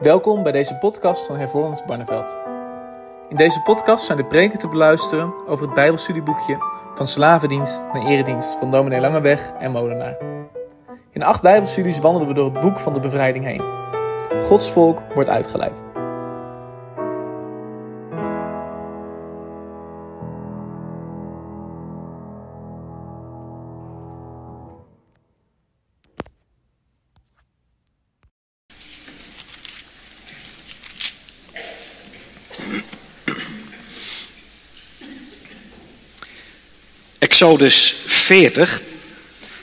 Welkom bij deze podcast van Hervormd Barneveld. In deze podcast zijn de preken te beluisteren over het Bijbelstudieboekje Van Slavendienst naar Eredienst van dominee Langeweg en Molenaar. In acht Bijbelstudies wandelen we door het boek van de bevrijding heen. Gods volk wordt uitgeleid. Exodus 40.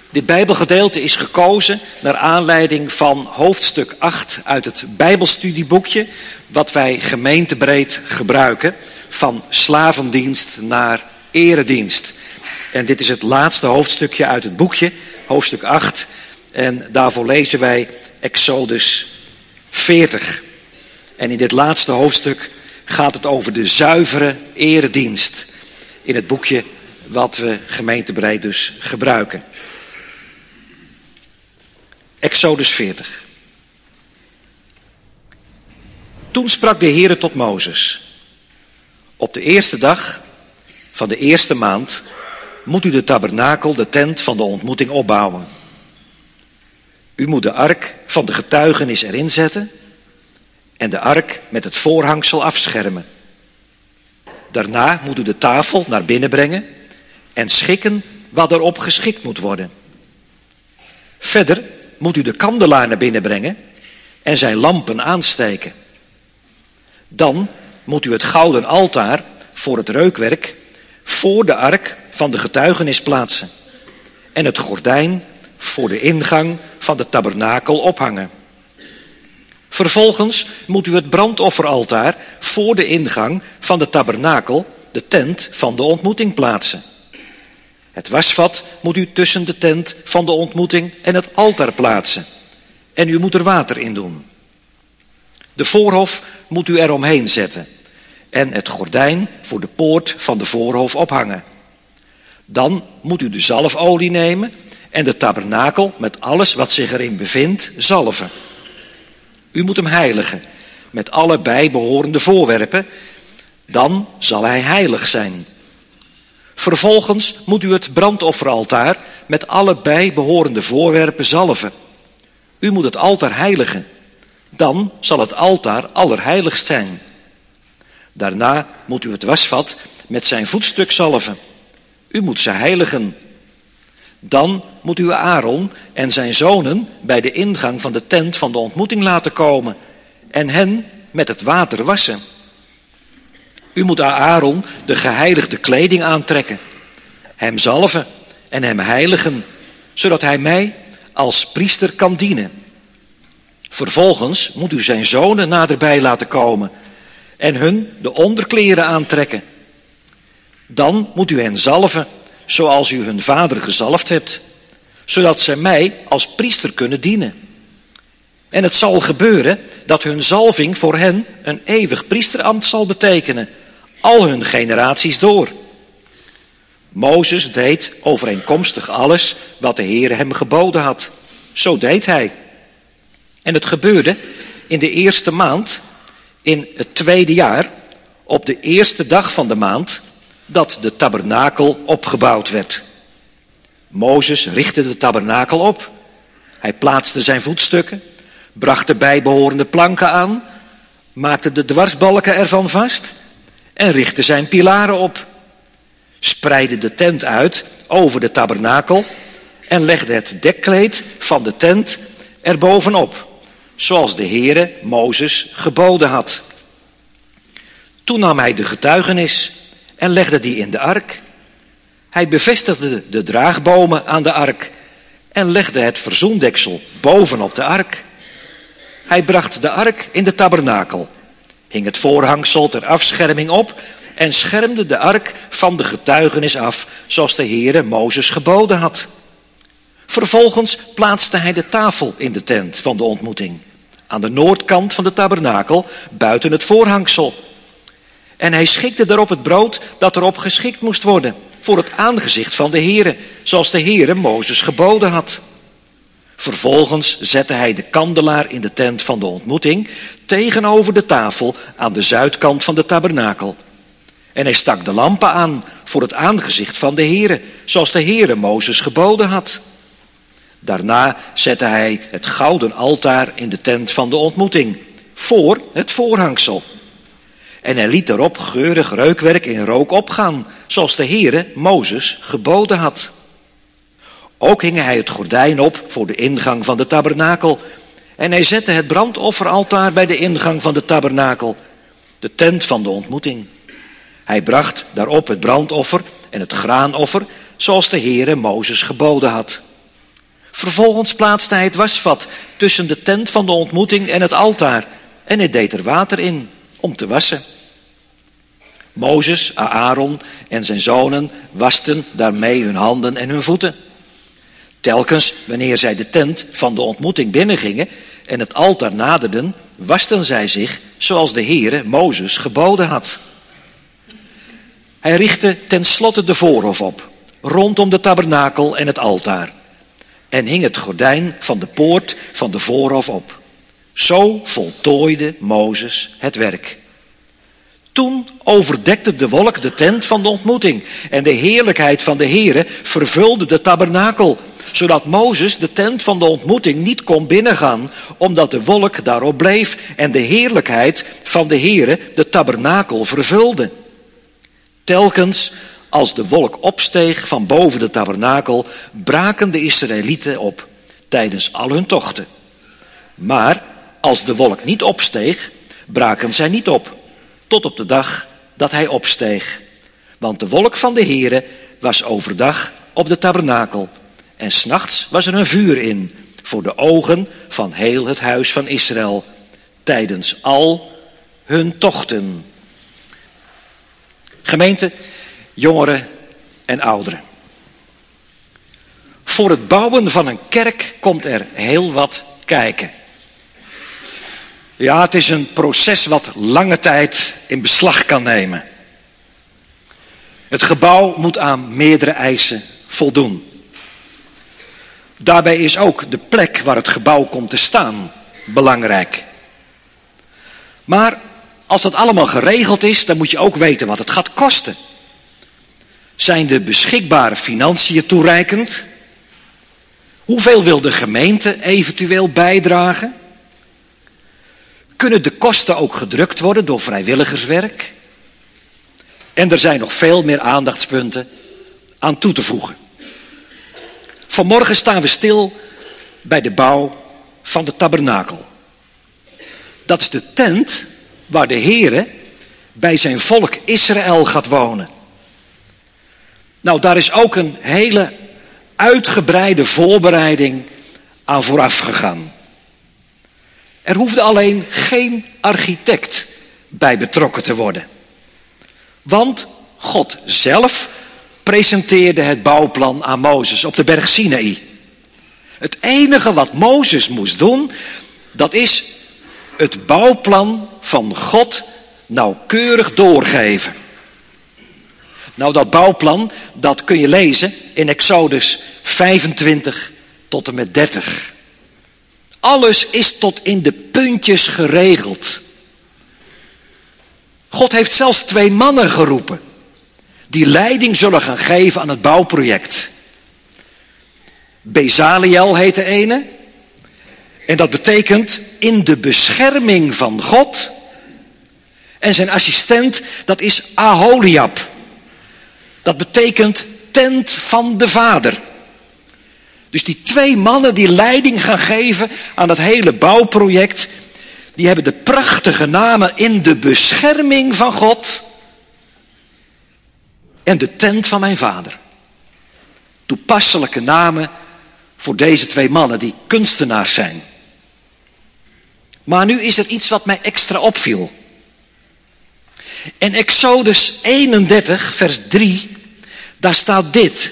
Dit Bijbelgedeelte is gekozen naar aanleiding van hoofdstuk 8 uit het Bijbelstudieboekje, wat wij gemeentebreed gebruiken, van slavendienst naar eredienst. En dit is het laatste hoofdstukje uit het boekje, hoofdstuk 8, en daarvoor lezen wij Exodus 40. En in dit laatste hoofdstuk gaat het over de zuivere eredienst in het boekje wat we gemeentebreid dus gebruiken. Exodus 40. Toen sprak de Heere tot Mozes. Op de eerste dag van de eerste maand moet u de tabernakel, de tent van de ontmoeting opbouwen. U moet de ark van de getuigenis erin zetten en de ark met het voorhangsel afschermen. Daarna moet u de tafel naar binnen brengen en schikken wat erop geschikt moet worden. Verder moet u de kandelaar naar binnen brengen en zijn lampen aansteken. Dan moet u het gouden altaar voor het reukwerk voor de ark van de getuigenis plaatsen en het gordijn voor de ingang van de tabernakel ophangen. Vervolgens moet u het brandofferaltaar voor de ingang van de tabernakel, de tent van de ontmoeting, plaatsen. Het wasvat moet u tussen de tent van de ontmoeting en het altaar plaatsen. En u moet er water in doen. De voorhof moet u eromheen zetten. En het gordijn voor de poort van de voorhof ophangen. Dan moet u de zalfolie nemen en de tabernakel met alles wat zich erin bevindt zalven. U moet hem heiligen met alle bijbehorende voorwerpen. Dan zal hij heilig zijn. Vervolgens moet u het brandofferaltaar met alle bijbehorende voorwerpen zalven. U moet het altaar heiligen. Dan zal het altaar allerheiligst zijn. Daarna moet u het wasvat met zijn voetstuk zalven. U moet ze heiligen. Dan moet u Aaron en zijn zonen bij de ingang van de tent van de ontmoeting laten komen en hen met het water wassen. U moet Aaron de geheiligde kleding aantrekken, hem zalven en hem heiligen, zodat hij mij als priester kan dienen. Vervolgens moet u zijn zonen naderbij laten komen en hun de onderkleren aantrekken. Dan moet u hen zalven, zoals u hun vader gezalfd hebt, zodat zij mij als priester kunnen dienen. En het zal gebeuren dat hun zalving voor hen een eeuwig priesterambt zal betekenen al hun generaties door. Mozes deed overeenkomstig alles wat de Heer hem geboden had. Zo deed hij. En het gebeurde in de eerste maand, in het tweede jaar, op de eerste dag van de maand, dat de tabernakel opgebouwd werd. Mozes richtte de tabernakel op. Hij plaatste zijn voetstukken, bracht de bijbehorende planken aan, maakte de dwarsbalken ervan vast en richtte zijn pilaren op. Spreidde de tent uit over de tabernakel en legde het dekkleed van de tent erbovenop, zoals de Heere Mozes geboden had. Toen nam hij de getuigenis en legde die in de ark. Hij bevestigde de draagbomen aan de ark en legde het verzoendeksel bovenop de ark. Hij bracht de ark in de tabernakel hing het voorhangsel ter afscherming op en schermde de ark van de getuigenis af, zoals de Heere Mozes geboden had. Vervolgens plaatste hij de tafel in de tent van de ontmoeting, aan de noordkant van de tabernakel, buiten het voorhangsel. En hij schikte daarop het brood dat erop geschikt moest worden, voor het aangezicht van de Heere, zoals de Heere Mozes geboden had. Vervolgens zette hij de kandelaar in de tent van de ontmoeting tegenover de tafel aan de zuidkant van de tabernakel. En hij stak de lampen aan voor het aangezicht van de Heere, zoals de Heere Mozes geboden had. Daarna zette hij het gouden altaar in de tent van de ontmoeting, voor het voorhangsel. En hij liet erop geurig reukwerk in rook opgaan, zoals de Heere Mozes geboden had. Ook hing hij het gordijn op voor de ingang van de tabernakel. En hij zette het brandofferaltaar bij de ingang van de tabernakel, de tent van de ontmoeting. Hij bracht daarop het brandoffer en het graanoffer, zoals de Heere Mozes geboden had. Vervolgens plaatste hij het wasvat tussen de tent van de ontmoeting en het altaar en hij deed er water in om te wassen. Mozes, Aaron en zijn zonen wasten daarmee hun handen en hun voeten. Telkens wanneer zij de tent van de ontmoeting binnengingen en het altaar naderden, wasten zij zich zoals de Heere Mozes geboden had. Hij richtte tenslotte de voorhof op, rondom de tabernakel en het altaar, en hing het gordijn van de poort van de voorhof op. Zo voltooide Mozes het werk. Toen overdekte de wolk de tent van de ontmoeting en de heerlijkheid van de Heere vervulde de tabernakel, zodat Mozes de tent van de ontmoeting niet kon binnengaan, omdat de wolk daarop bleef en de heerlijkheid van de Heere de tabernakel vervulde. Telkens als de wolk opsteeg van boven de tabernakel, braken de Israëlieten op tijdens al hun tochten. Maar als de wolk niet opsteeg, braken zij niet op, tot op de dag dat hij opsteeg. Want de wolk van de Heere was overdag op de tabernakel, en s'nachts was er een vuur in, voor de ogen van heel het huis van Israël, tijdens al hun tochten. Gemeente, jongeren en ouderen. Voor het bouwen van een kerk komt er heel wat kijken. Ja, het is een proces wat lange tijd in beslag kan nemen. Het gebouw moet aan meerdere eisen voldoen. Daarbij is ook de plek waar het gebouw komt te staan belangrijk. Maar als dat allemaal geregeld is, dan moet je ook weten wat het gaat kosten. Zijn de beschikbare financiën toereikend? Hoeveel wil de gemeente eventueel bijdragen? Kunnen de kosten ook gedrukt worden door vrijwilligerswerk? En er zijn nog veel meer aandachtspunten aan toe te voegen. Vanmorgen staan we stil bij de bouw van de tabernakel. Dat is de tent waar de Heere bij zijn volk Israël gaat wonen. Nou, daar is ook een hele uitgebreide voorbereiding aan vooraf gegaan. Er hoefde alleen geen architect bij betrokken te worden. Want God zelf presenteerde het bouwplan aan Mozes op de berg Sinaï. Het enige wat Mozes moest doen, dat is het bouwplan van God nauwkeurig doorgeven. Nou, dat bouwplan, dat kun je lezen in Exodus 25 tot en met 30. Alles is tot in de puntjes geregeld. God heeft zelfs twee mannen geroepen die leiding zullen gaan geven aan het bouwproject. Bezaliel heet de ene. En dat betekent in de bescherming van God. En zijn assistent, dat is Aholiab. Dat betekent tent van de Vader. Dus die twee mannen die leiding gaan geven aan dat hele bouwproject, die hebben de prachtige namen in de bescherming van God en de tent van mijn vader. Toepasselijke namen voor deze twee mannen die kunstenaars zijn. Maar nu is er iets wat mij extra opviel. In Exodus 31, vers 3, daar staat dit.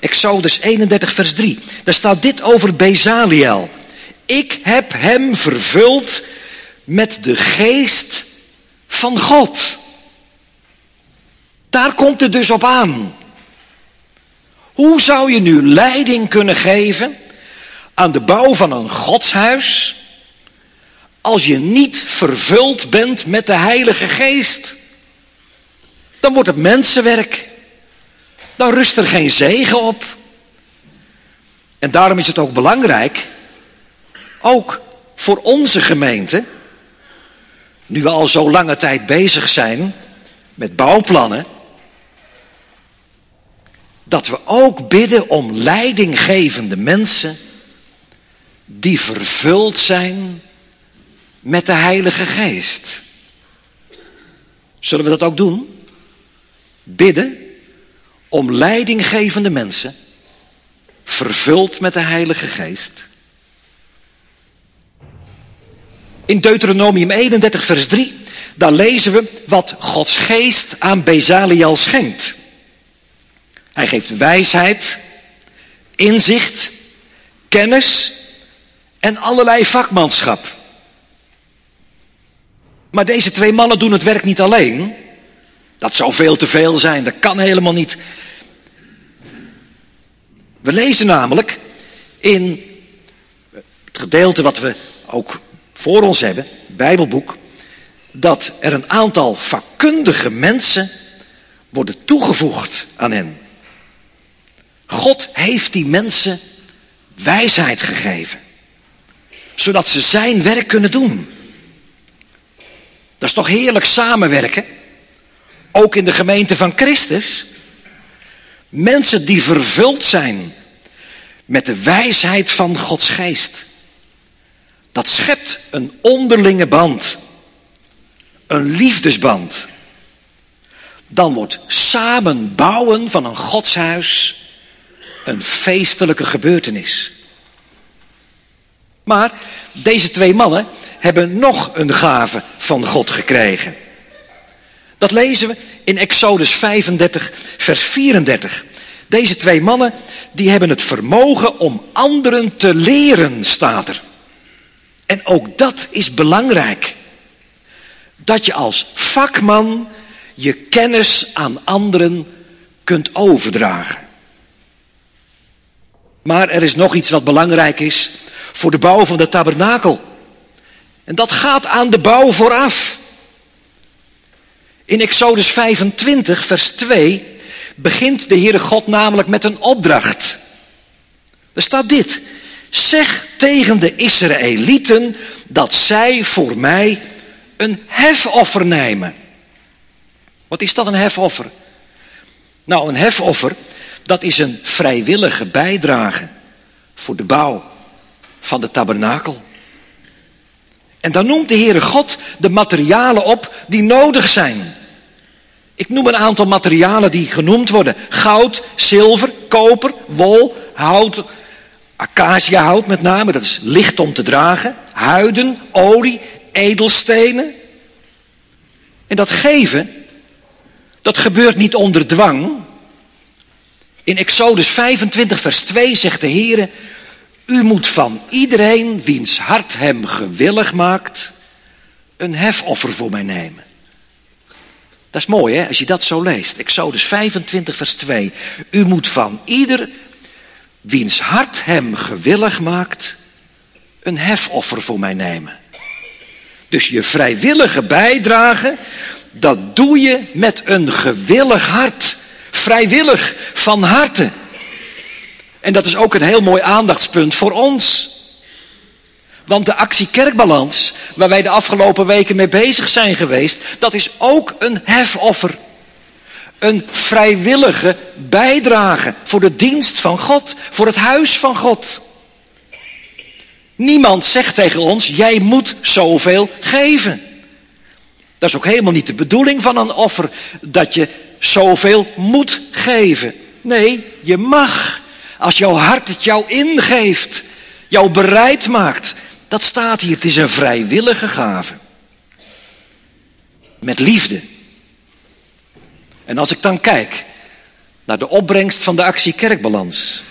Exodus 31, vers 3. Daar staat dit over Bezaliel. Ik heb hem vervuld met de geest van God. Daar komt het dus op aan. Hoe zou je nu leiding kunnen geven aan de bouw van een godshuis als je niet vervuld bent met de Heilige Geest. Dan wordt het mensenwerk. Dan rust er geen zegen op. En daarom is het ook belangrijk, ook voor onze gemeente, nu we al zo lange tijd bezig zijn met bouwplannen, dat we ook bidden om leidinggevende mensen die vervuld zijn met de Heilige Geest. Zullen we dat ook doen? Bidden om leidinggevende mensen, vervuld met de Heilige Geest. In Deuteronomium 31, vers 3, daar lezen we wat Gods Geest aan Bezaliel schenkt. Hij geeft wijsheid, inzicht, kennis en allerlei vakmanschap. Maar deze twee mannen doen het werk niet alleen. Dat zou veel te veel zijn, dat kan helemaal niet. We lezen namelijk in het gedeelte wat we ook voor ons hebben, het Bijbelboek, dat er een aantal vakkundige mensen worden toegevoegd aan hen. God heeft die mensen wijsheid gegeven, zodat ze zijn werk kunnen doen. Dat is toch heerlijk samenwerken, ook in de gemeente van Christus. Mensen die vervuld zijn met de wijsheid van Gods geest. Dat schept een onderlinge band, een liefdesband. Dan wordt samen bouwen van een godshuis een feestelijke gebeurtenis. Maar deze twee mannen hebben nog een gave van God gekregen. Dat lezen we in Exodus 35, vers 34. Deze twee mannen, die hebben het vermogen om anderen te leren, staat er. En ook dat is belangrijk. Dat je als vakman je kennis aan anderen kunt overdragen. Maar er is nog iets wat belangrijk is voor de bouw van de tabernakel. En dat gaat aan de bouw vooraf. In Exodus 25, vers 2 begint de Heere God namelijk met een opdracht. Er staat dit. Zeg tegen de Israëlieten dat zij voor mij een hefoffer nemen. Wat is dat een hefoffer? Nou, een hefoffer, dat is een vrijwillige bijdrage voor de bouw van de tabernakel. En dan noemt de Heere God de materialen op die nodig zijn. Ik noem een aantal materialen die genoemd worden. Goud, zilver, koper, wol, hout, acaciahout met name, dat is licht om te dragen. Huiden, olie, edelstenen. En dat geven, dat gebeurt niet onder dwang. In Exodus 25, vers 2 zegt de Heere, u moet van iedereen wiens hart hem gewillig maakt, een hefoffer voor mij nemen. Dat is mooi hè, als je dat zo leest. Exodus 25 vers 2. U moet van ieder wiens hart hem gewillig maakt, een hefoffer voor mij nemen. Dus je vrijwillige bijdrage, dat doe je met een gewillig hart. Vrijwillig, van harte. En dat is ook een heel mooi aandachtspunt voor ons. Want de actie Kerkbalans, waar wij de afgelopen weken mee bezig zijn geweest, dat is ook een hefoffer. Een vrijwillige bijdrage voor de dienst van God, voor het huis van God. Niemand zegt tegen ons, jij moet zoveel geven. Dat is ook helemaal niet de bedoeling van een offer, dat je zoveel moet geven. Nee, je mag. Als jouw hart het jou ingeeft, jou bereid maakt, dat staat hier, het is een vrijwillige gave. Met liefde. En als ik dan kijk naar de opbrengst van de actie Kerkbalans,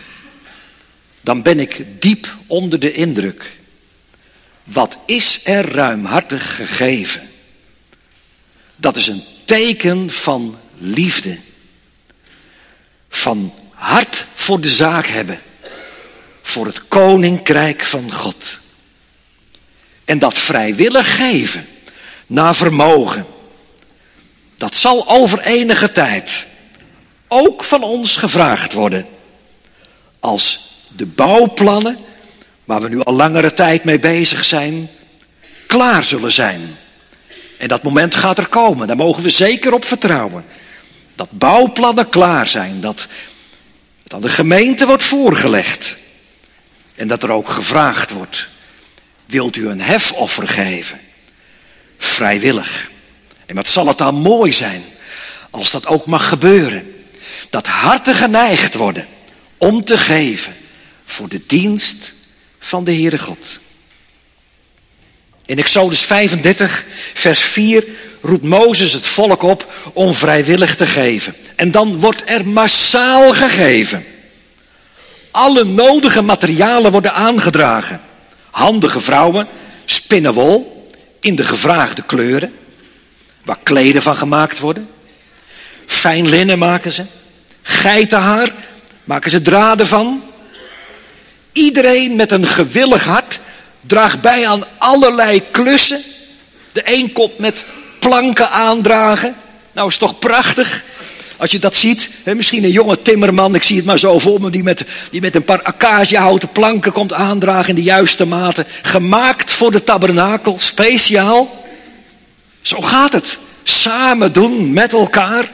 dan ben ik diep onder de indruk. Wat is er ruimhartig gegeven? Dat is een teken van liefde. Van hart voor de zaak hebben. voor het koninkrijk van God. En dat vrijwillig geven, naar vermogen, dat zal over enige tijd ook van ons gevraagd worden. Als de bouwplannen, waar we nu al langere tijd mee bezig zijn, klaar zullen zijn. En dat moment gaat er komen, daar mogen we zeker op vertrouwen. Dat bouwplannen klaar zijn, dat het aan de gemeente wordt voorgelegd. En dat er ook gevraagd wordt, wilt u een hefoffer geven? Vrijwillig. En wat zal het dan mooi zijn als dat ook mag gebeuren. Dat harten geneigd worden om te geven voor de dienst van de Heere God. In Exodus 35, vers 4 roept Mozes het volk op om vrijwillig te geven. En dan wordt er massaal gegeven. Alle nodige materialen worden aangedragen. Handige vrouwen spinnen wol in de gevraagde kleuren, waar kleden van gemaakt worden. Fijn linnen maken ze. Geitenhaar maken ze draden van. Iedereen met een gewillig hart draagt bij aan allerlei klussen. De een komt met planken aandragen. Nou is toch prachtig. Als je dat ziet, hè, misschien een jonge timmerman, ik zie het maar zo voor me, die met, die met een paar acaciahouten planken komt aandragen in de juiste mate. Gemaakt voor de tabernakel, speciaal. Zo gaat het. Samen doen met elkaar.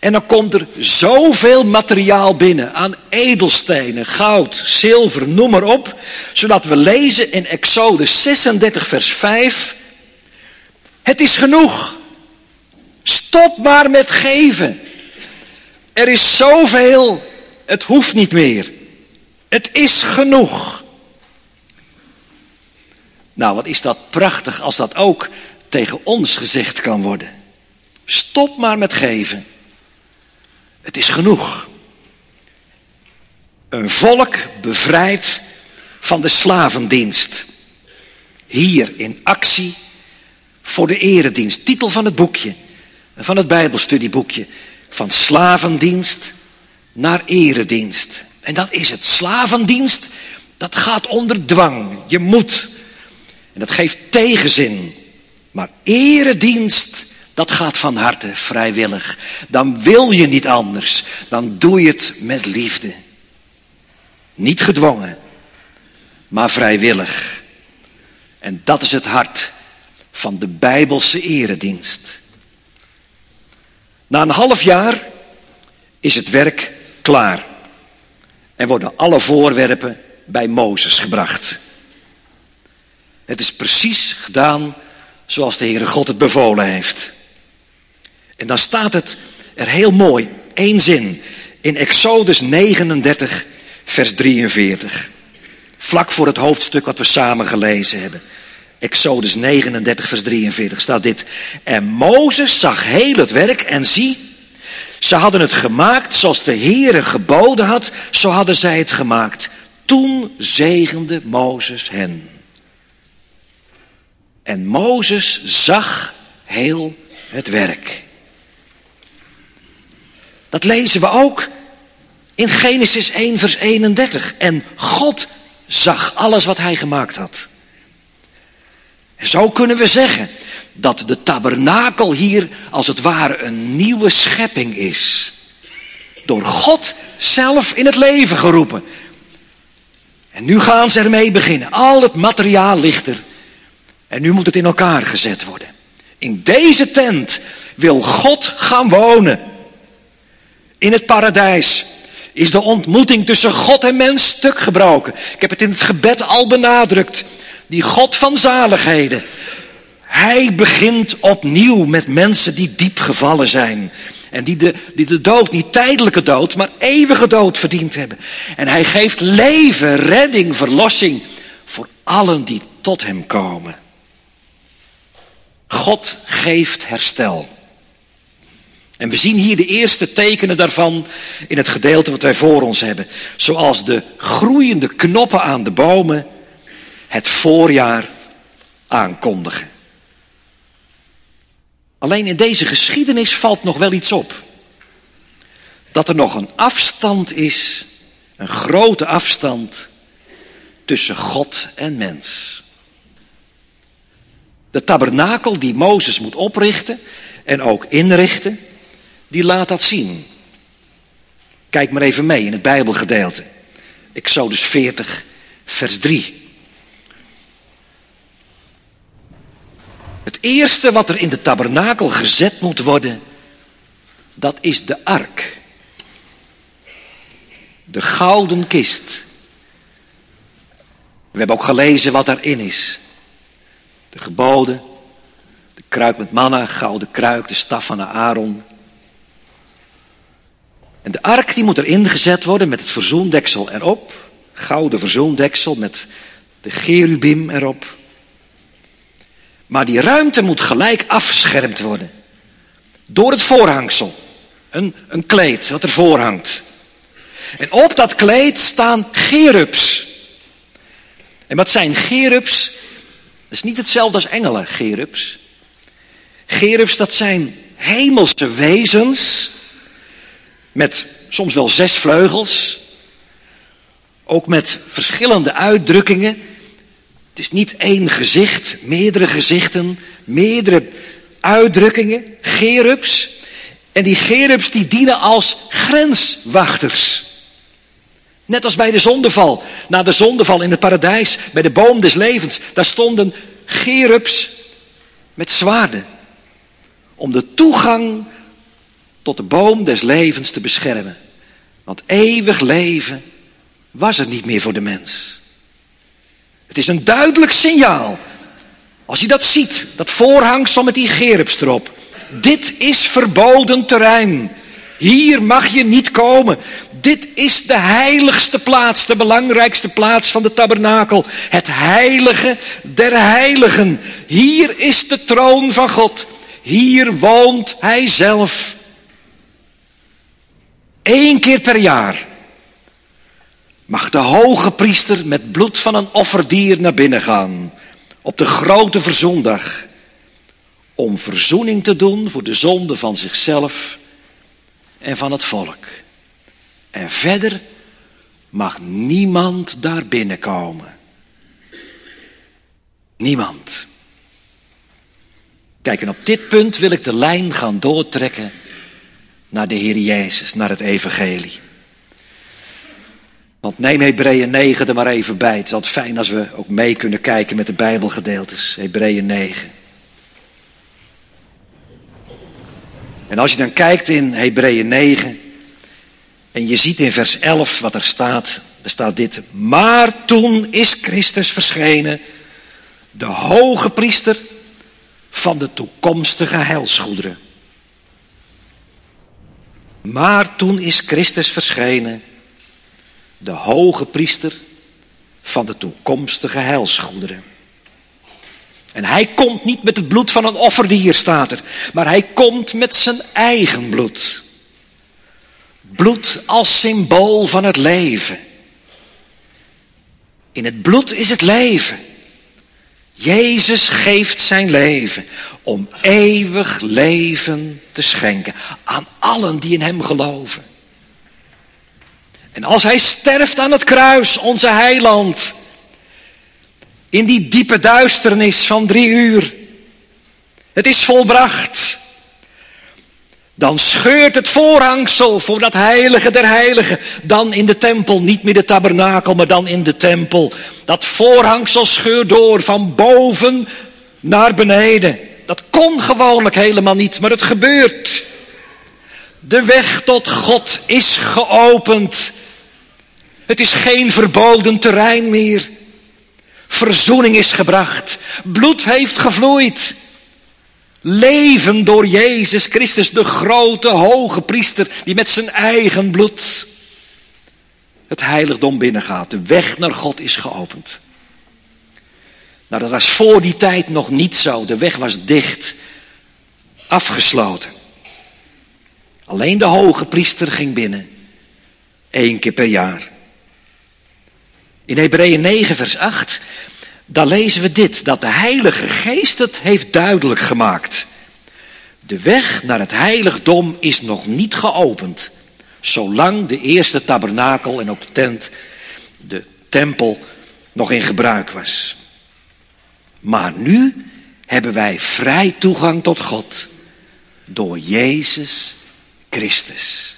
En dan komt er zoveel materiaal binnen aan edelstenen, goud, zilver, noem maar op. Zodat we lezen in Exodus 36, vers 5. Het is genoeg. Stop maar met geven. Er is zoveel, het hoeft niet meer. Het is genoeg. Nou, wat is dat prachtig als dat ook tegen ons gezegd kan worden. Stop maar met geven. Het is genoeg. Een volk bevrijd van de slavendienst. Hier in actie voor de eredienst. Titel van het boekje, van het Bijbelstudieboekje. Van slavendienst naar eredienst. En dat is het. Slavendienst, dat gaat onder dwang. Je moet. En dat geeft tegenzin. Maar eredienst, dat gaat van harte vrijwillig. Dan wil je niet anders. Dan doe je het met liefde. Niet gedwongen, maar vrijwillig. En dat is het hart van de Bijbelse eredienst. Na een half jaar is het werk klaar en worden alle voorwerpen bij Mozes gebracht. Het is precies gedaan zoals de Heere God het bevolen heeft. En dan staat het er heel mooi, één zin, in Exodus 39, vers 43. Vlak voor het hoofdstuk wat we samen gelezen hebben. Exodus 39, vers 43 staat dit. En Mozes zag heel het werk en zie, ze hadden het gemaakt zoals de Heere geboden had, zo hadden zij het gemaakt. Toen zegende Mozes hen. En Mozes zag heel het werk. Dat lezen we ook in Genesis 1, vers 31. En God zag alles wat hij gemaakt had. En zo kunnen we zeggen dat de tabernakel hier als het ware een nieuwe schepping is. Door God zelf in het leven geroepen. En nu gaan ze ermee beginnen. Al het materiaal ligt er. En nu moet het in elkaar gezet worden. In deze tent wil God gaan wonen. In het paradijs is de ontmoeting tussen God en mens stuk gebroken. Ik heb het in het gebed al benadrukt. Die God van zaligheden. Hij begint opnieuw met mensen die diep gevallen zijn. En die de, die de dood, niet tijdelijke dood, maar eeuwige dood verdiend hebben. En hij geeft leven, redding, verlossing voor allen die tot hem komen. God geeft herstel. En we zien hier de eerste tekenen daarvan in het gedeelte wat wij voor ons hebben. Zoals de groeiende knoppen aan de bomen het voorjaar aankondigen. Alleen in deze geschiedenis valt nog wel iets op. Dat er nog een afstand is, een grote afstand, tussen God en mens. De tabernakel die Mozes moet oprichten en ook inrichten, die laat dat zien. Kijk maar even mee in het Bijbelgedeelte. Exodus 40, vers 3. Het eerste wat er in de tabernakel gezet moet worden, dat is de ark. De gouden kist. We hebben ook gelezen wat daarin is. De geboden, de kruik met manna, gouden kruik, de staf van Aaron. En de ark die moet erin gezet worden met het verzoendeksel erop. Gouden verzoendeksel met de gerubim erop. Maar die ruimte moet gelijk afgeschermd worden. Door het voorhangsel. Een, een kleed wat ervoor hangt. En op dat kleed staan gerubs. En wat zijn gerubs? Dat is niet hetzelfde als engelen, gerubs. Gerubs, dat zijn hemelse wezens. Met soms wel zes vleugels. Ook met verschillende uitdrukkingen. Het is niet één gezicht, meerdere gezichten, meerdere uitdrukkingen, gerubs. En die gerubs die dienen als grenswachters. Net als bij de zondeval. Na de zondeval in het paradijs, bij de boom des levens, daar stonden gerubs met zwaarden. Om de toegang tot de boom des levens te beschermen. Want eeuwig leven was er niet meer voor de mens. Het is een duidelijk signaal. Als je dat ziet, dat voorhangsel met die gerubs erop. Dit is verboden terrein. Hier mag je niet komen. Dit is de heiligste plaats, de belangrijkste plaats van de tabernakel. Het heilige der heiligen. Hier is de troon van God. Hier woont Hij zelf. Eén keer per jaar mag de hoge priester met bloed van een offerdier naar binnen gaan. Op de grote verzondag. Om verzoening te doen voor de zonde van zichzelf en van het volk. En verder mag niemand daar binnenkomen. Niemand. Kijk, en op dit punt wil ik de lijn gaan doortrekken naar de Heer Jezus, naar het Evangelie. Want neem Hebreeën 9 er maar even bij. Het is altijd fijn als we ook mee kunnen kijken met de Bijbelgedeeltes. Hebreeën 9. En als je dan kijkt in Hebreeën 9 en je ziet in vers 11 wat er staat, er staat dit. Maar toen is Christus verschenen, de hoge priester van de toekomstige heilsgoederen. Maar toen is Christus verschenen, de hoge priester van de toekomstige heilsgoederen. En hij komt niet met het bloed van een offerdier, staat er, maar hij komt met zijn eigen bloed. Bloed als symbool van het leven. In het bloed is het leven. Jezus geeft zijn leven om eeuwig leven te schenken aan allen die in Hem geloven. En als Hij sterft aan het kruis, onze heiland, in die diepe duisternis van drie uur, het is volbracht. Dan scheurt het voorhangsel voor dat heilige der heiligen. Dan in de tempel, niet meer de tabernakel, maar dan in de tempel. Dat voorhangsel scheurt door van boven naar beneden. Dat kon gewoonlijk helemaal niet, maar het gebeurt. De weg tot God is geopend. Het is geen verboden terrein meer. Verzoening is gebracht. Bloed heeft gevloeid. Leven door Jezus Christus, de grote hoge priester, die met zijn eigen bloed het heiligdom binnengaat. De weg naar God is geopend. Nou, dat was voor die tijd nog niet zo. De weg was dicht, afgesloten. Alleen de hoge priester ging binnen, één keer per jaar. In Hebreeën 9, vers 8 daar lezen we dit, dat de Heilige Geest het heeft duidelijk gemaakt. De weg naar het heiligdom is nog niet geopend, zolang de eerste tabernakel en ook de tent, de tempel, nog in gebruik was. Maar nu hebben wij vrij toegang tot God door Jezus Christus.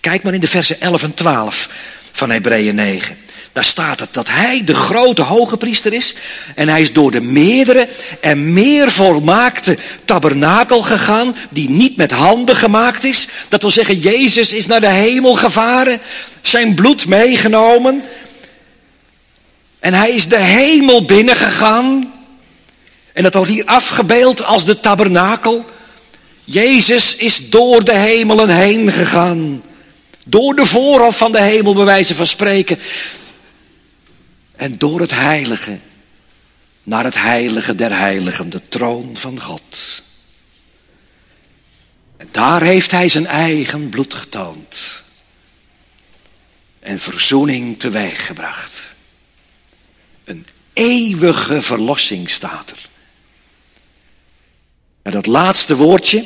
Kijk maar in de versen 11 en 12 van Hebreeën 9. Daar staat het dat hij de grote hoge priester is. En hij is door de meerdere en meer volmaakte tabernakel gegaan. Die niet met handen gemaakt is. Dat wil zeggen, Jezus is naar de hemel gevaren. Zijn bloed meegenomen. En hij is de hemel binnengegaan. En dat wordt hier afgebeeld als de tabernakel. Jezus is door de hemelen heen gegaan. Door de voorhof van de hemel, bij wijze van spreken. En door het heilige naar het heilige der heiligen, de troon van God. En daar heeft hij zijn eigen bloed getoond. En verzoening teweeggebracht. Een eeuwige verlossing staat er. En dat laatste woordje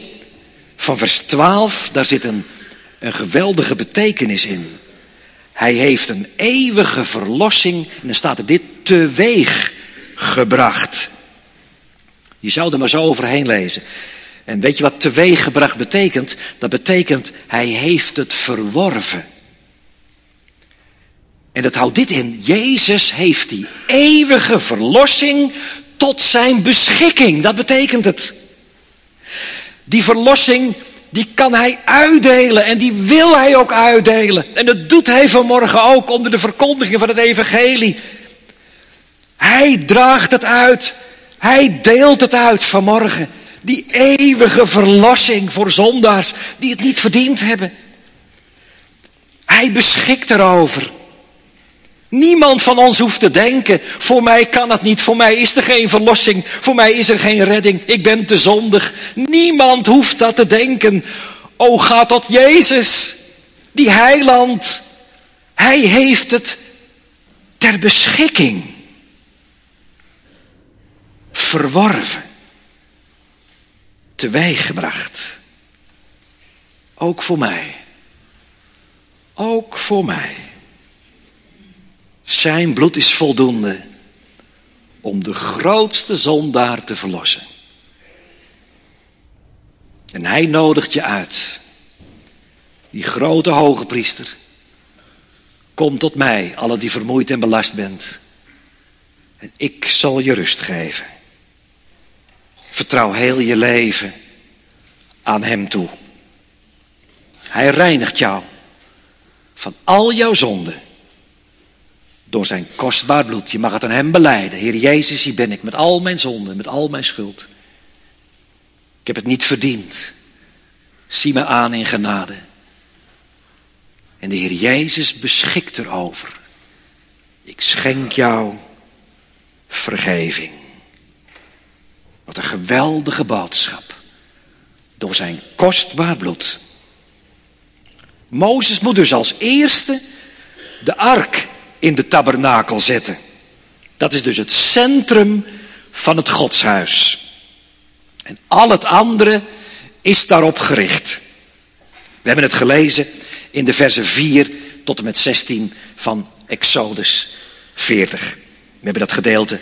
van vers 12, daar zit een, een geweldige betekenis in. Hij heeft een eeuwige verlossing, en dan staat er dit, teweeg gebracht. Je zou er maar zo overheen lezen. En weet je wat teweeg gebracht betekent? Dat betekent, hij heeft het verworven. En dat houdt dit in. Jezus heeft die eeuwige verlossing tot zijn beschikking. Dat betekent het. Die verlossing die kan hij uitdelen en die wil hij ook uitdelen. En dat doet hij vanmorgen ook onder de verkondiging van het evangelie. Hij draagt het uit. Hij deelt het uit vanmorgen. Die eeuwige verlossing voor zondaars die het niet verdiend hebben. Hij beschikt erover. Niemand van ons hoeft te denken, voor mij kan het niet, voor mij is er geen verlossing, voor mij is er geen redding, ik ben te zondig. Niemand hoeft dat te denken. O, ga tot Jezus, die heiland. Hij heeft het ter beschikking. Verworven. Teweeggebracht. Ook voor mij. Ook voor mij. Zijn bloed is voldoende om de grootste zondaar te verlossen. En hij nodigt je uit. Die grote hoge priester. Kom tot mij, alle die vermoeid en belast bent. En ik zal je rust geven. Vertrouw heel je leven aan hem toe. Hij reinigt jou van al jouw zonden door zijn kostbaar bloed. Je mag het aan hem beleiden. Heer Jezus, hier ben ik met al mijn zonden, met al mijn schuld. Ik heb het niet verdiend. Zie me aan in genade. En de Heer Jezus beschikt erover. Ik schenk jou vergeving. Wat een geweldige boodschap. Door zijn kostbaar bloed. Mozes moet dus als eerste de ark in de tabernakel zetten. Dat is dus het centrum van het godshuis. En al het andere is daarop gericht. We hebben het gelezen in de versen 4 tot en met 16 van Exodus 40. We hebben dat gedeelte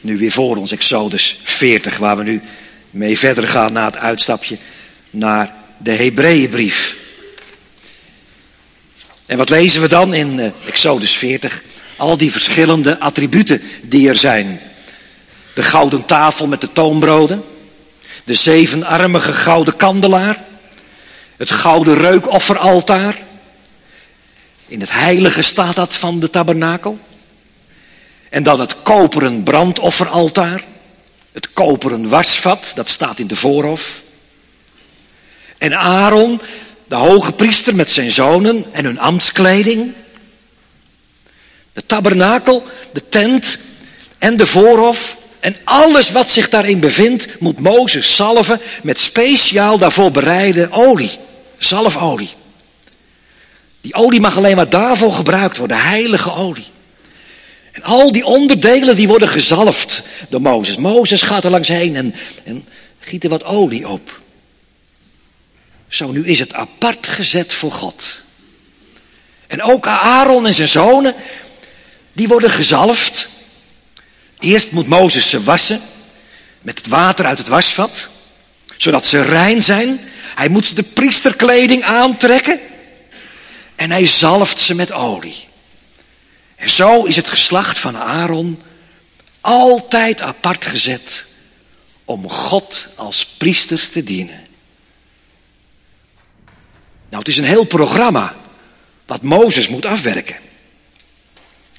nu weer voor ons, Exodus 40, waar we nu mee verder gaan na het uitstapje naar de Hebreeënbrief. En wat lezen we dan in uh, Exodus 40? Al die verschillende attributen die er zijn. De gouden tafel met de toonbroden. De zevenarmige gouden kandelaar. Het gouden reukofferaltaar. In het heilige staat dat van de tabernakel. En dan het koperen brandofferaltaar. Het koperen wasvat, dat staat in de voorhof. En Aaron, de hoge priester met zijn zonen en hun ambtskleding. De tabernakel, de tent en de voorhof en alles wat zich daarin bevindt, moet Mozes salven met speciaal daarvoor bereide olie. Zalfolie. Die olie mag alleen maar daarvoor gebruikt worden, heilige olie. En al die onderdelen die worden gezalfd door Mozes. Mozes gaat er langs heen en, en giet er wat olie op. Zo, nu is het apart gezet voor God. En ook Aaron en zijn zonen, die worden gezalfd. Eerst moet Mozes ze wassen met het water uit het wasvat, zodat ze rein zijn. Hij moet de priesterkleding aantrekken en hij zalft ze met olie. En zo is het geslacht van Aaron altijd apart gezet om God als priesters te dienen. Nou, het is een heel programma wat Mozes moet afwerken.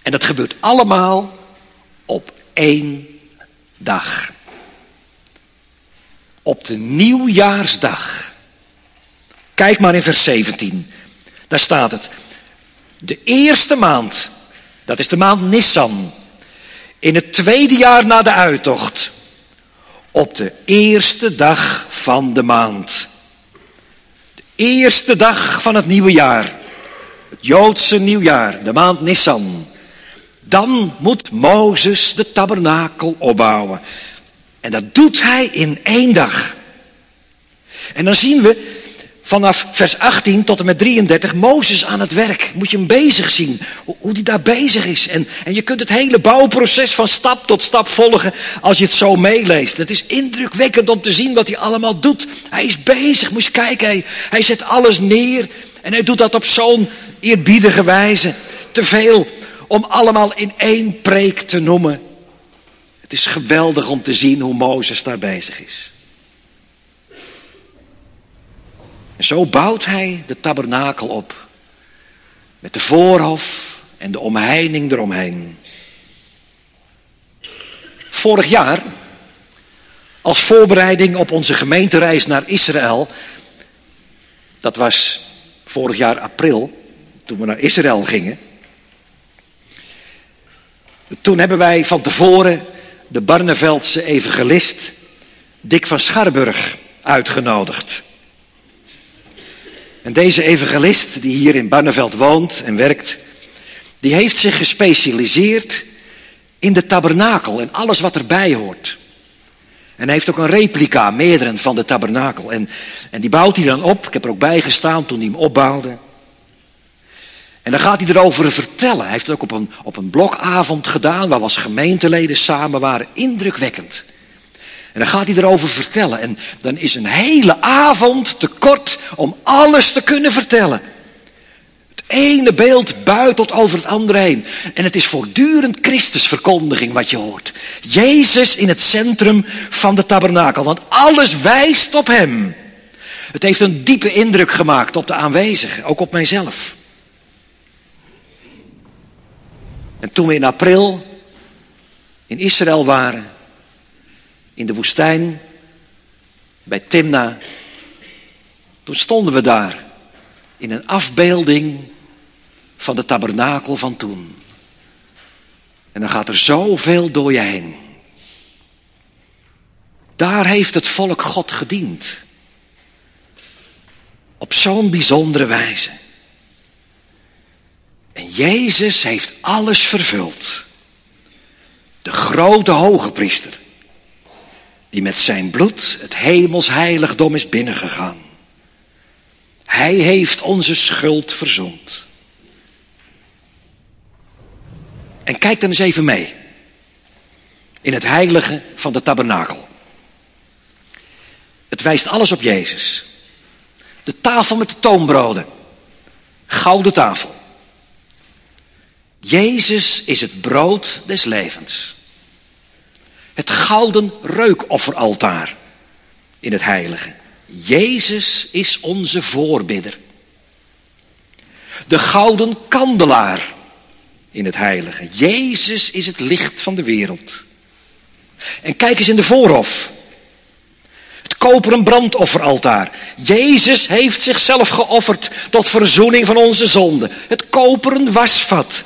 En dat gebeurt allemaal op één dag. Op de nieuwjaarsdag. Kijk maar in vers 17. Daar staat het. De eerste maand, dat is de maand Nissan. In het tweede jaar na de uittocht. Op de eerste dag van de maand. Eerste dag van het nieuwe jaar. Het Joodse nieuwjaar, de maand Nissan. Dan moet Mozes de tabernakel opbouwen. En dat doet hij in één dag. En dan zien we vanaf vers 18 tot en met 33 Mozes aan het werk. Moet je hem bezig zien, hoe, hij daar bezig is. En, en je kunt het hele bouwproces van stap tot stap volgen als je het zo meeleest. Het is indrukwekkend om te zien wat hij allemaal doet. Hij is bezig, moet je kijken, hij, hij zet alles neer. En hij doet dat op zo'n eerbiedige wijze. Te veel om allemaal in één preek te noemen. Het is geweldig om te zien hoe Mozes daar bezig is. En zo bouwt hij de tabernakel op. Met de voorhof en de omheining eromheen. Vorig jaar, als voorbereiding op onze gemeentereis naar Israël, dat was vorig jaar april, toen we naar Israël gingen. Toen hebben wij van tevoren de Barneveldse evangelist Dick van Scharburg uitgenodigd. En deze evangelist, die hier in Barneveld woont en werkt, die heeft zich gespecialiseerd in de tabernakel en alles wat erbij hoort. En hij heeft ook een replica, meerdere van de tabernakel. En, en die bouwt hij dan op. Ik heb er ook bij gestaan toen hij hem opbouwde. En dan gaat hij erover vertellen. Hij heeft het ook op een, op een blokavond gedaan, waar we als gemeenteleden samen waren. Indrukwekkend. En dan gaat hij erover vertellen. En dan is een hele avond te kort om alles te kunnen vertellen. Het ene beeld buitelt over het andere heen. En het is voortdurend Christusverkondiging wat je hoort. Jezus in het centrum van de tabernakel. Want alles wijst op Hem. Het heeft een diepe indruk gemaakt op de aanwezigen, ook op mijzelf. En toen we in april in Israël waren, in de woestijn, bij Timna, toen stonden we daar in een afbeelding van de tabernakel van toen. En dan gaat er zoveel door je heen. Daar heeft het volk God gediend. Op zo'n bijzondere wijze. En Jezus heeft alles vervuld. De grote hoge priester die met zijn bloed het hemels heiligdom is binnengegaan. Hij heeft onze schuld verzoend. En kijk dan eens even mee. In het heilige van de tabernakel. Het wijst alles op Jezus. De tafel met de toonbroden. Gouden tafel. Jezus is het brood des levens. Het gouden reukofferaltaar in het heilige. Jezus is onze voorbidder. De gouden kandelaar in het heilige. Jezus is het licht van de wereld. En kijk eens in de voorhof. Het koperen brandofferaltaar. Jezus heeft zichzelf geofferd tot verzoening van onze zonden. Het koperen wasvat.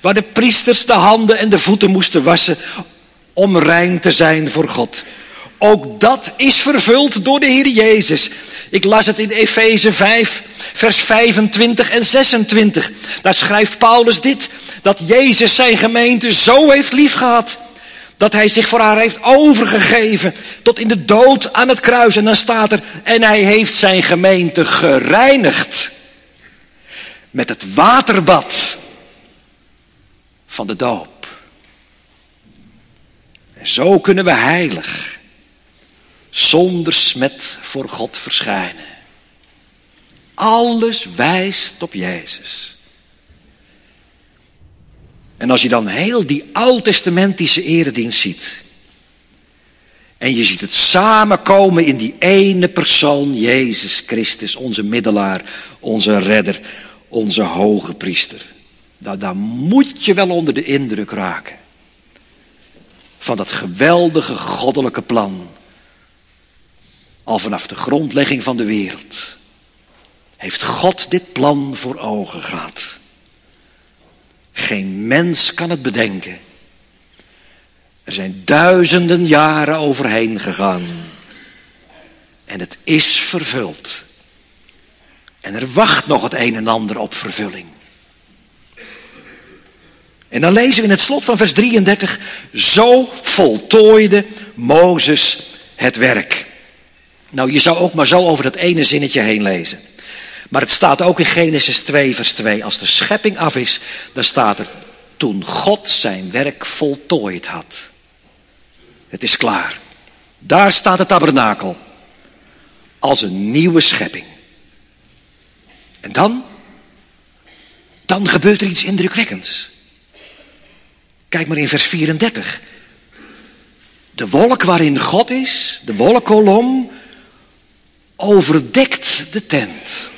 Waar de priesters de handen en de voeten moesten wassen om rein te zijn voor God. Ook dat is vervuld door de Heer Jezus. Ik las het in Efeze 5, vers 25 en 26. Daar schrijft Paulus dit: dat Jezus zijn gemeente zo heeft liefgehad. Dat hij zich voor haar heeft overgegeven tot in de dood aan het kruis. En dan staat er, en hij heeft zijn gemeente gereinigd. Met het waterbad van de doop. Zo kunnen we heilig, zonder smet voor God verschijnen. Alles wijst op Jezus. En als je dan heel die oud-testamentische eredienst ziet. En je ziet het samenkomen in die ene persoon, Jezus Christus, onze middelaar, onze redder, onze hoge priester. Nou, daar moet je wel onder de indruk raken. Van dat geweldige goddelijke plan. Al vanaf de grondlegging van de wereld. Heeft God dit plan voor ogen gehad. Geen mens kan het bedenken. Er zijn duizenden jaren overheen gegaan. En het is vervuld. En er wacht nog het een en ander op vervulling. En dan lezen we in het slot van vers 33, zo voltooide Mozes het werk. Nou, je zou ook maar zo over dat ene zinnetje heen lezen. Maar het staat ook in Genesis 2, vers 2. Als de schepping af is, dan staat er toen God zijn werk voltooid had. Het is klaar. Daar staat de tabernakel. Als een nieuwe schepping. En dan? Dan gebeurt er iets indrukwekkends. Kijk maar in vers 34. De wolk waarin God is, de wolkkolom, overdekt de tent.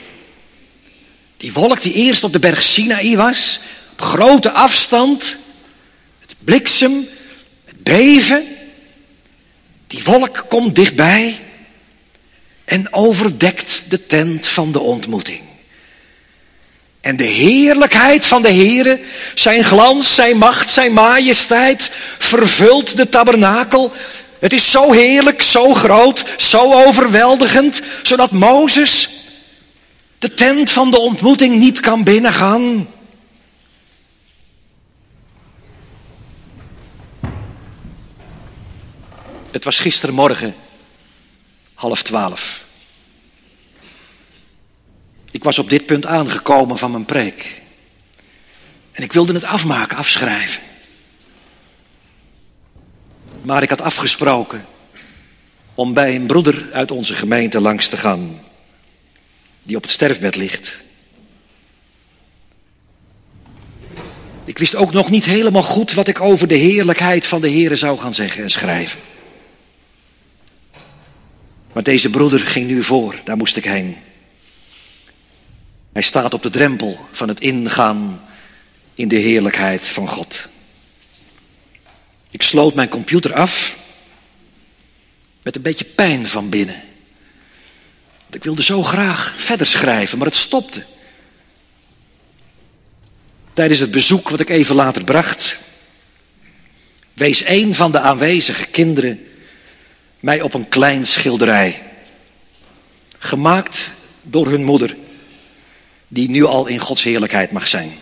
Die wolk die eerst op de berg Sinaï was, op grote afstand, het bliksem, het beven. Die wolk komt dichtbij en overdekt de tent van de ontmoeting. En de heerlijkheid van de Heere, zijn glans, zijn macht, zijn majesteit, vervult de tabernakel. Het is zo heerlijk, zo groot, zo overweldigend, zodat Mozes de tent van de ontmoeting niet kan binnengaan. Het was gistermorgen, half twaalf. Ik was op dit punt aangekomen van mijn preek. En ik wilde het afmaken, afschrijven. Maar ik had afgesproken om bij een broeder uit onze gemeente langs te gaan, die op het sterfbed ligt. Ik wist ook nog niet helemaal goed wat ik over de heerlijkheid van de Heer zou gaan zeggen en schrijven. Maar deze broeder ging nu voor, daar moest ik heen. Hij staat op de drempel van het ingaan in de heerlijkheid van God. Ik sloot mijn computer af met een beetje pijn van binnen. Ik wilde zo graag verder schrijven, maar het stopte. Tijdens het bezoek wat ik even later bracht, wees een van de aanwezige kinderen mij op een klein schilderij. Gemaakt door hun moeder, die nu al in Gods heerlijkheid mag zijn.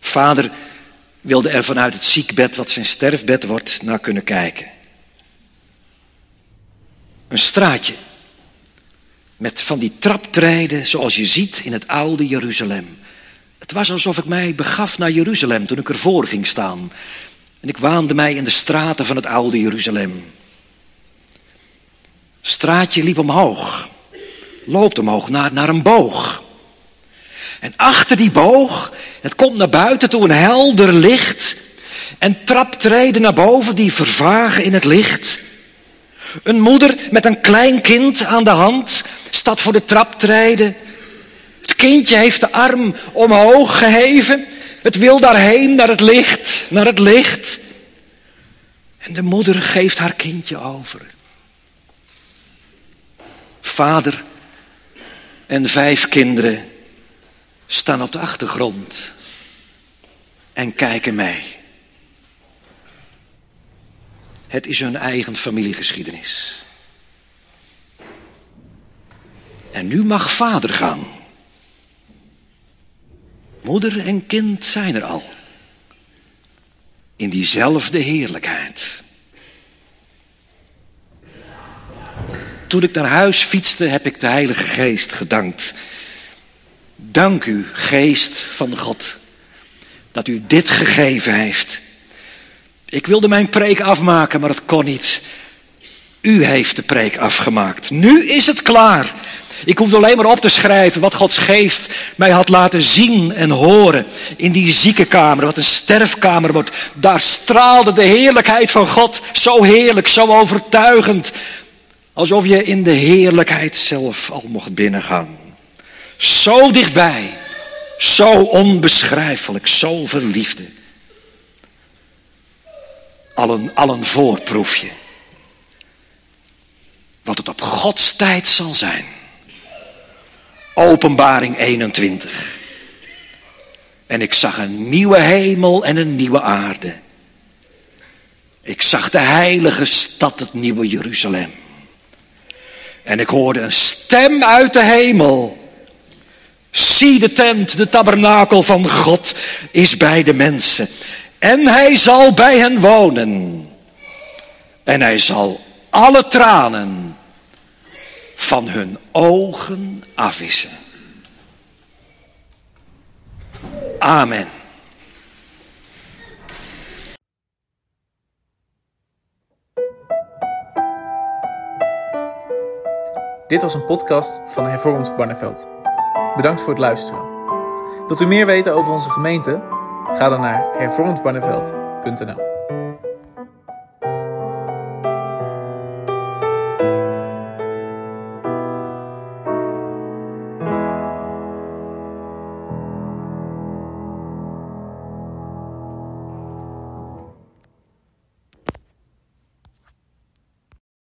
Vader wilde er vanuit het ziekbed, wat zijn sterfbed wordt, naar kunnen kijken. Een straatje met van die traptreden zoals je ziet in het oude Jeruzalem. Het was alsof ik mij begaf naar Jeruzalem toen ik ervoor ging staan. En ik waande mij in de straten van het oude Jeruzalem. Straatje liep omhoog, loopt omhoog naar, naar een boog. En achter die boog, het komt naar buiten toe een helder licht. En traptreden naar boven die vervagen in het licht. Een moeder met een klein kind aan de hand staat voor de traptreden. Het kindje heeft de arm omhoog geheven. Het wil daarheen, naar het licht, naar het licht. En de moeder geeft haar kindje over. Vader en vijf kinderen staan op de achtergrond en kijken mee. Het is hun eigen familiegeschiedenis. En nu mag vader gaan. Moeder en kind zijn er al. In diezelfde heerlijkheid. Toen ik naar huis fietste, heb ik de Heilige Geest gedankt. Dank u, Geest van God, dat u dit gegeven heeft. Ik wilde mijn preek afmaken, maar het kon niet. U heeft de preek afgemaakt. Nu is het klaar. Ik hoefde alleen maar op te schrijven wat Gods geest mij had laten zien en horen. In die ziekenkamer, wat een sterfkamer wordt. Daar straalde de heerlijkheid van God. Zo heerlijk, zo overtuigend. Alsof je in de heerlijkheid zelf al mocht binnengaan. Zo dichtbij. Zo onbeschrijfelijk. Zo verliefde. Al een, al een voorproefje. Wat het op Gods tijd zal zijn. Openbaring 21. En ik zag een nieuwe hemel en een nieuwe aarde. Ik zag de heilige stad, het nieuwe Jeruzalem. En ik hoorde een stem uit de hemel. Zie de tent, de tabernakel van God is bij de mensen. En hij zal bij hen wonen. En hij zal alle tranen van hun ogen afwissen. Amen. Dit was een podcast van Hervormd Barneveld. Bedankt voor het luisteren. Wilt u meer weten over onze gemeente? Ga dan naar hervormdbarneveld.nl